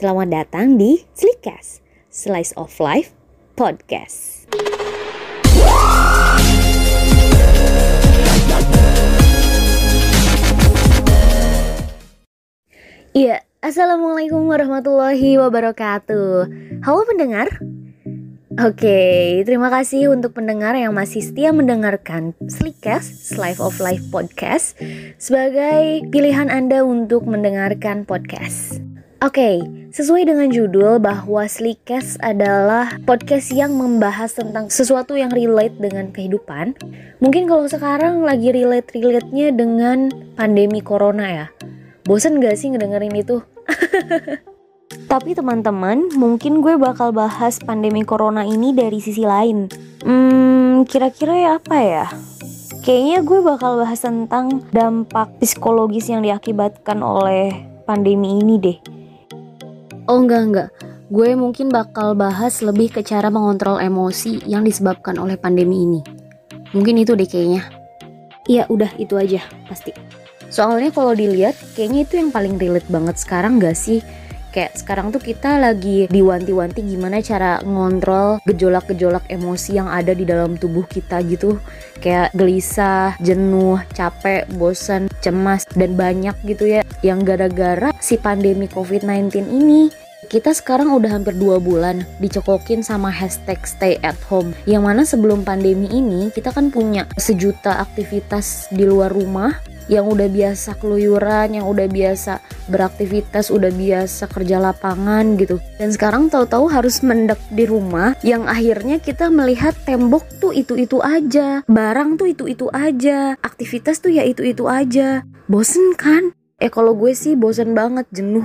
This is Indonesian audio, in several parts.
Selamat datang di Slickcast, Slice of Life Podcast. Iya, Assalamualaikum warahmatullahi wabarakatuh. Halo pendengar. Oke, terima kasih untuk pendengar yang masih setia mendengarkan Slickcast, Slice of Life Podcast sebagai pilihan Anda untuk mendengarkan podcast. Oke, sesuai dengan judul bahwa Slickcast adalah podcast yang membahas tentang sesuatu yang relate dengan kehidupan. Mungkin kalau sekarang lagi relate-relate-nya dengan pandemi corona ya. Bosen gak sih ngedengerin itu? Tapi teman-teman, mungkin gue bakal bahas pandemi corona ini dari sisi lain. Hmm, kira-kira ya apa ya? Kayaknya gue bakal bahas tentang dampak psikologis yang diakibatkan oleh pandemi ini deh. Oh enggak enggak, gue mungkin bakal bahas lebih ke cara mengontrol emosi yang disebabkan oleh pandemi ini. Mungkin itu deh kayaknya. Iya udah itu aja pasti. Soalnya kalau dilihat kayaknya itu yang paling relate banget sekarang gak sih? Kayak sekarang tuh kita lagi diwanti-wanti gimana cara ngontrol gejolak-gejolak emosi yang ada di dalam tubuh kita gitu. Kayak gelisah, jenuh, capek, bosan, cemas, dan banyak gitu ya. Yang gara-gara si pandemi COVID-19 ini kita sekarang udah hampir dua bulan dicokokin sama hashtag stay at home yang mana sebelum pandemi ini kita kan punya sejuta aktivitas di luar rumah yang udah biasa keluyuran, yang udah biasa beraktivitas, udah biasa kerja lapangan gitu. Dan sekarang tahu-tahu harus mendek di rumah yang akhirnya kita melihat tembok tuh itu-itu aja, barang tuh itu-itu aja, aktivitas tuh ya itu-itu aja. Bosen kan? Eh kalau gue sih bosen banget, jenuh.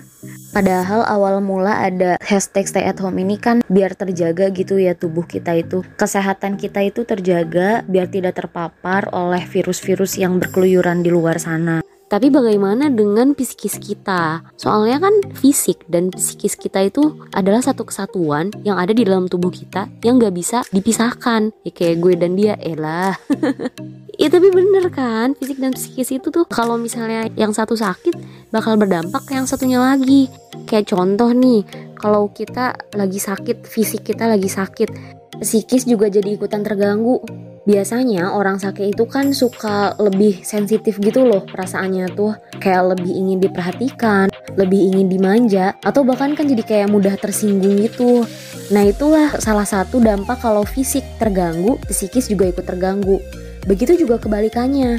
Padahal awal mula ada hashtag stay at home ini kan biar terjaga gitu ya tubuh kita itu. Kesehatan kita itu terjaga biar tidak terpapar oleh virus-virus yang berkeluyuran di luar sana. Tapi bagaimana dengan psikis kita? Soalnya kan fisik dan psikis kita itu adalah satu kesatuan yang ada di dalam tubuh kita yang gak bisa dipisahkan. Ya kayak gue dan dia, elah. Ya tapi bener kan, fisik dan psikis itu tuh kalau misalnya yang satu sakit bakal berdampak yang satunya lagi. Kayak contoh nih, kalau kita lagi sakit, fisik kita lagi sakit, psikis juga jadi ikutan terganggu biasanya orang sakit itu kan suka lebih sensitif gitu loh perasaannya tuh kayak lebih ingin diperhatikan, lebih ingin dimanja atau bahkan kan jadi kayak mudah tersinggung gitu. Nah itulah salah satu dampak kalau fisik terganggu, psikis juga ikut terganggu. Begitu juga kebalikannya.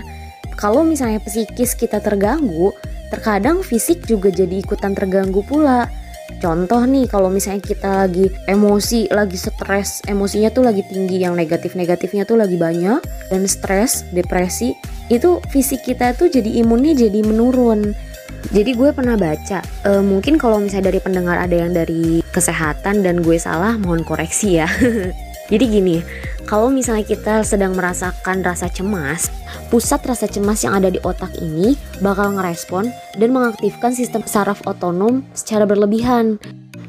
Kalau misalnya psikis kita terganggu, terkadang fisik juga jadi ikutan terganggu pula. Contoh nih kalau misalnya kita lagi emosi, lagi stres, emosinya tuh lagi tinggi, yang negatif-negatifnya tuh lagi banyak dan stres, depresi, itu fisik kita tuh jadi imunnya jadi menurun. Jadi gue pernah baca, e, mungkin kalau misalnya dari pendengar ada yang dari kesehatan dan gue salah, mohon koreksi ya. jadi gini, kalau misalnya kita sedang merasakan rasa cemas, pusat rasa cemas yang ada di otak ini bakal ngerespon dan mengaktifkan sistem saraf otonom secara berlebihan.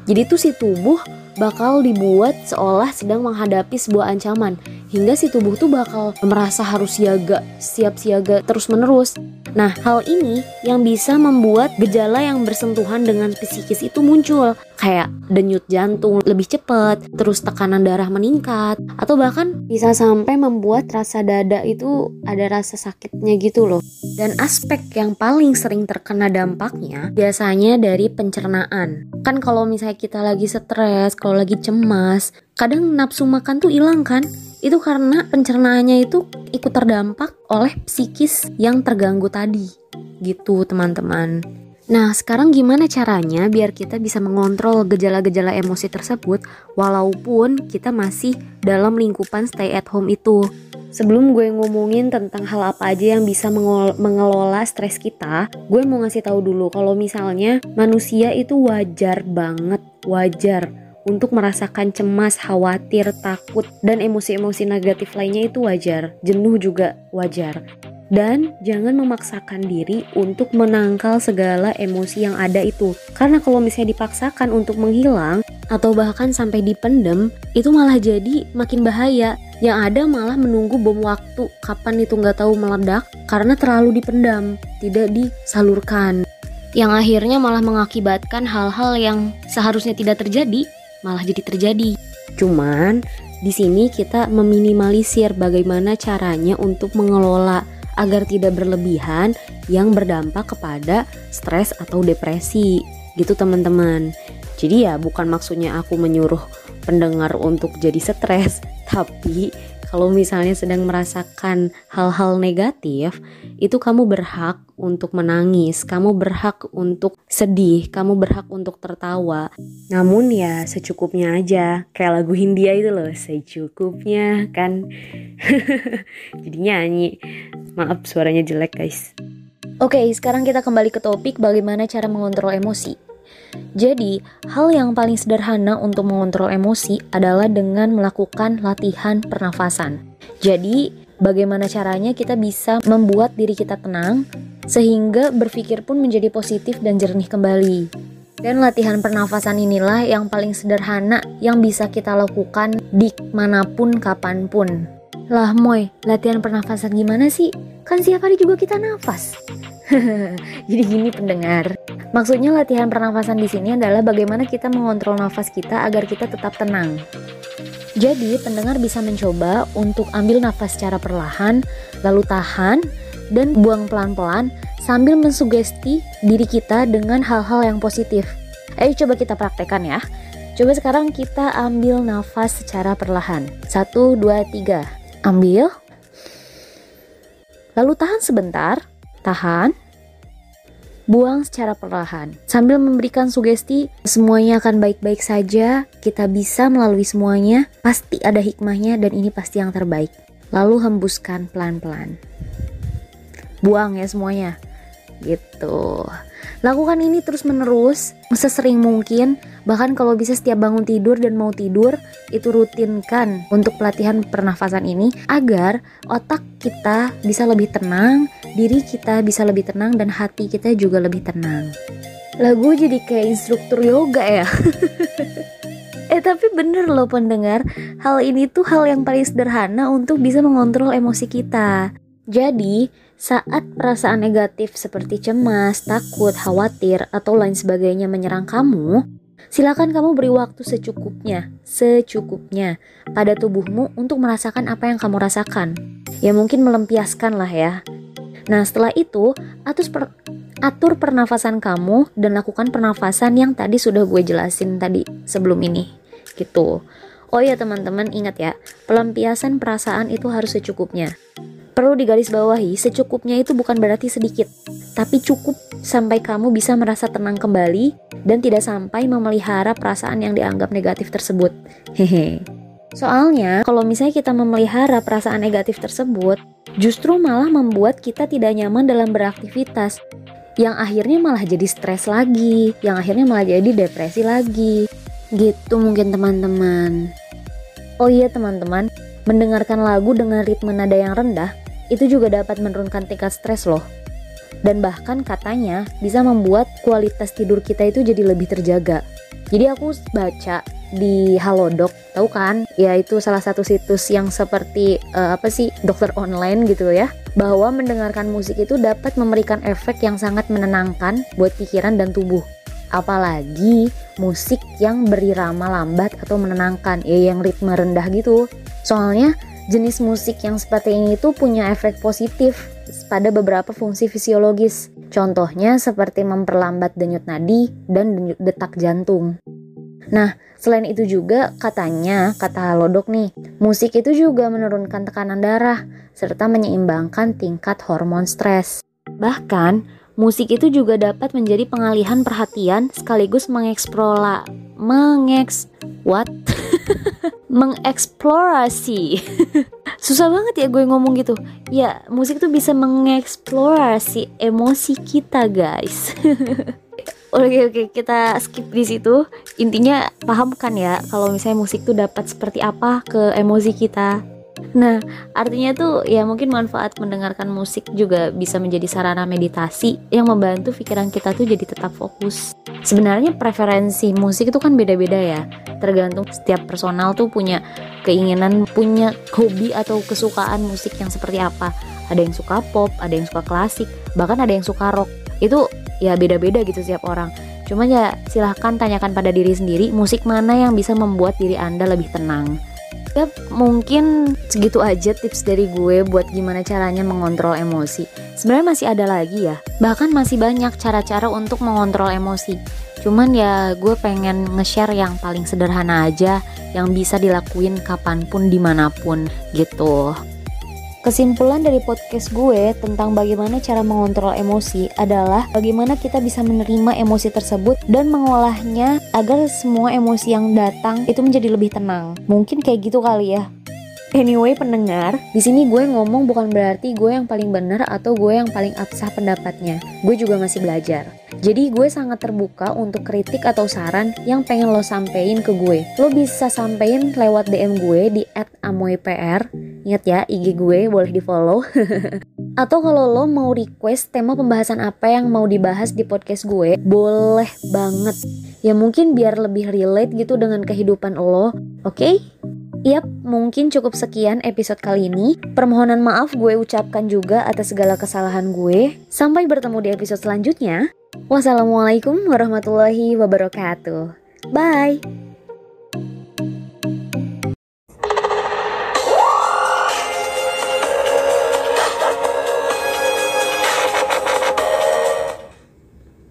Jadi tuh si tubuh bakal dibuat seolah sedang menghadapi sebuah ancaman hingga si tubuh tuh bakal merasa harus siaga, siap siaga terus menerus. Nah, hal ini yang bisa membuat gejala yang bersentuhan dengan psikis itu muncul, kayak denyut jantung lebih cepat, terus tekanan darah meningkat, atau bahkan bisa sampai membuat rasa dada itu ada rasa sakitnya gitu loh. Dan aspek yang paling sering terkena dampaknya biasanya dari pencernaan. Kan kalau misalnya kita lagi stres, kalau lagi cemas, kadang nafsu makan tuh hilang kan? Itu karena pencernaannya itu ikut terdampak oleh psikis yang terganggu tadi. Gitu teman-teman. Nah, sekarang gimana caranya biar kita bisa mengontrol gejala-gejala emosi tersebut walaupun kita masih dalam lingkupan stay at home itu? Sebelum gue ngomongin tentang hal apa aja yang bisa mengelola stres kita, gue mau ngasih tahu dulu kalau misalnya manusia itu wajar banget, wajar untuk merasakan cemas, khawatir, takut, dan emosi-emosi negatif lainnya itu wajar. Jenuh juga wajar. Dan jangan memaksakan diri untuk menangkal segala emosi yang ada itu. Karena kalau misalnya dipaksakan untuk menghilang atau bahkan sampai dipendem, itu malah jadi makin bahaya. Yang ada malah menunggu bom waktu kapan itu nggak tahu meledak karena terlalu dipendam, tidak disalurkan. yang akhirnya malah mengakibatkan hal-hal yang seharusnya tidak terjadi malah jadi terjadi. Cuman di sini kita meminimalisir bagaimana caranya untuk mengelola agar tidak berlebihan yang berdampak kepada stres atau depresi gitu teman-teman. Jadi ya bukan maksudnya aku menyuruh pendengar untuk jadi stres, tapi kalau misalnya sedang merasakan hal-hal negatif, itu kamu berhak untuk menangis, kamu berhak untuk sedih, kamu berhak untuk tertawa. Namun ya secukupnya aja, kayak lagu Hindia itu loh, secukupnya kan. Jadi nyanyi. Maaf suaranya jelek guys. Oke, sekarang kita kembali ke topik bagaimana cara mengontrol emosi. Jadi, hal yang paling sederhana untuk mengontrol emosi adalah dengan melakukan latihan pernafasan. Jadi, bagaimana caranya kita bisa membuat diri kita tenang sehingga berpikir pun menjadi positif dan jernih kembali. Dan latihan pernafasan inilah yang paling sederhana yang bisa kita lakukan di mana pun kapan pun. Lah moy, latihan pernafasan gimana sih? Kan setiap hari juga kita nafas. Jadi gini pendengar, maksudnya latihan pernafasan di sini adalah bagaimana kita mengontrol nafas kita agar kita tetap tenang. Jadi pendengar bisa mencoba untuk ambil nafas secara perlahan, lalu tahan, dan buang pelan-pelan sambil mensugesti diri kita dengan hal-hal yang positif. Ayo coba kita praktekkan ya. Coba sekarang kita ambil nafas secara perlahan. Satu, dua, tiga. Ambil. Lalu tahan sebentar tahan, buang secara perlahan. Sambil memberikan sugesti, semuanya akan baik-baik saja, kita bisa melalui semuanya, pasti ada hikmahnya dan ini pasti yang terbaik. Lalu hembuskan pelan-pelan. Buang ya semuanya. Gitu. Lakukan ini terus-menerus, sesering mungkin, bahkan kalau bisa setiap bangun tidur dan mau tidur, itu rutinkan untuk pelatihan pernafasan ini agar otak kita bisa lebih tenang, diri kita bisa lebih tenang, dan hati kita juga lebih tenang. Lagu jadi kayak instruktur yoga ya. eh tapi bener loh pendengar, hal ini tuh hal yang paling sederhana untuk bisa mengontrol emosi kita. Jadi, saat perasaan negatif seperti cemas, takut, khawatir, atau lain sebagainya menyerang kamu, silakan kamu beri waktu secukupnya, secukupnya pada tubuhmu untuk merasakan apa yang kamu rasakan. Ya mungkin melempiaskan lah ya. Nah setelah itu, atur, per, atur pernafasan kamu dan lakukan pernafasan yang tadi sudah gue jelasin tadi sebelum ini. Gitu. Oh ya teman-teman ingat ya, pelampiasan perasaan itu harus secukupnya. Perlu digarisbawahi, secukupnya itu bukan berarti sedikit, tapi cukup sampai kamu bisa merasa tenang kembali dan tidak sampai memelihara perasaan yang dianggap negatif tersebut. Hehe. Soalnya, kalau misalnya kita memelihara perasaan negatif tersebut, justru malah membuat kita tidak nyaman dalam beraktivitas, yang akhirnya malah jadi stres lagi, yang akhirnya malah jadi depresi lagi. Gitu mungkin teman-teman. Oh iya teman-teman, mendengarkan lagu dengan ritme nada yang rendah itu juga dapat menurunkan tingkat stres loh. Dan bahkan katanya bisa membuat kualitas tidur kita itu jadi lebih terjaga. Jadi aku baca di Halodoc, tahu kan? Ya itu salah satu situs yang seperti uh, apa sih dokter online gitu ya. Bahwa mendengarkan musik itu dapat memberikan efek yang sangat menenangkan buat pikiran dan tubuh. Apalagi musik yang berirama lambat atau menenangkan, ya yang ritme rendah gitu. Soalnya Jenis musik yang seperti ini itu punya efek positif pada beberapa fungsi fisiologis. Contohnya seperti memperlambat denyut nadi dan detak jantung. Nah, selain itu juga katanya, kata Lodok nih, musik itu juga menurunkan tekanan darah serta menyeimbangkan tingkat hormon stres. Bahkan, musik itu juga dapat menjadi pengalihan perhatian sekaligus mengeksplora mengeks what mengeksplorasi susah banget ya gue ngomong gitu ya musik tuh bisa mengeksplorasi emosi kita guys Oke oke kita skip di situ. Intinya paham kan ya kalau misalnya musik tuh dapat seperti apa ke emosi kita. Nah, artinya tuh ya mungkin manfaat mendengarkan musik juga bisa menjadi sarana meditasi yang membantu pikiran kita tuh jadi tetap fokus. Sebenarnya preferensi musik itu kan beda-beda ya. Tergantung setiap personal tuh punya keinginan, punya hobi atau kesukaan musik yang seperti apa. Ada yang suka pop, ada yang suka klasik, bahkan ada yang suka rock. itu ya beda-beda gitu setiap orang Cuma ya silahkan tanyakan pada diri sendiri musik mana yang bisa membuat diri Anda lebih tenang. Ya mungkin segitu aja tips dari gue buat gimana caranya mengontrol emosi. Sebenarnya masih ada lagi ya. Bahkan masih banyak cara-cara untuk mengontrol emosi. Cuman ya gue pengen nge-share yang paling sederhana aja yang bisa dilakuin kapan pun di mana pun gitu. Kesimpulan dari podcast gue tentang bagaimana cara mengontrol emosi adalah bagaimana kita bisa menerima emosi tersebut dan mengolahnya agar semua emosi yang datang itu menjadi lebih tenang. Mungkin kayak gitu kali ya. Anyway pendengar, di sini gue ngomong bukan berarti gue yang paling benar atau gue yang paling absah pendapatnya. Gue juga masih belajar. Jadi gue sangat terbuka untuk kritik atau saran yang pengen lo sampein ke gue. Lo bisa sampein lewat DM gue di @amoypr. Ingat ya, IG gue boleh di follow. atau kalau lo mau request tema pembahasan apa yang mau dibahas di podcast gue, boleh banget. Ya mungkin biar lebih relate gitu dengan kehidupan lo, oke? Okay? Yap, mungkin cukup sekian episode kali ini. Permohonan maaf gue ucapkan juga atas segala kesalahan gue. Sampai bertemu di episode selanjutnya. Wassalamualaikum warahmatullahi wabarakatuh. Bye.